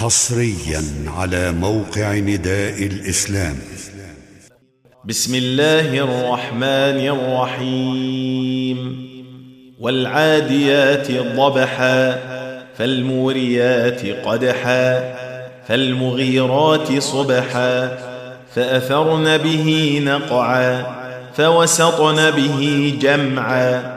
حصريا على موقع نداء الإسلام. بسم الله الرحمن الرحيم. والعاديات ضبحا فالموريات قدحا فالمغيرات صبحا فأثرن به نقعا فوسطن به جمعا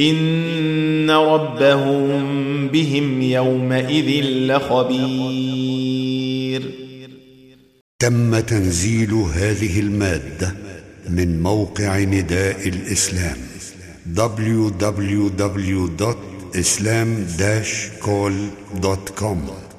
ان ربهم بهم يومئذ لخبير. تم تنزيل هذه المادة من موقع نداء الإسلام www.islam-call.com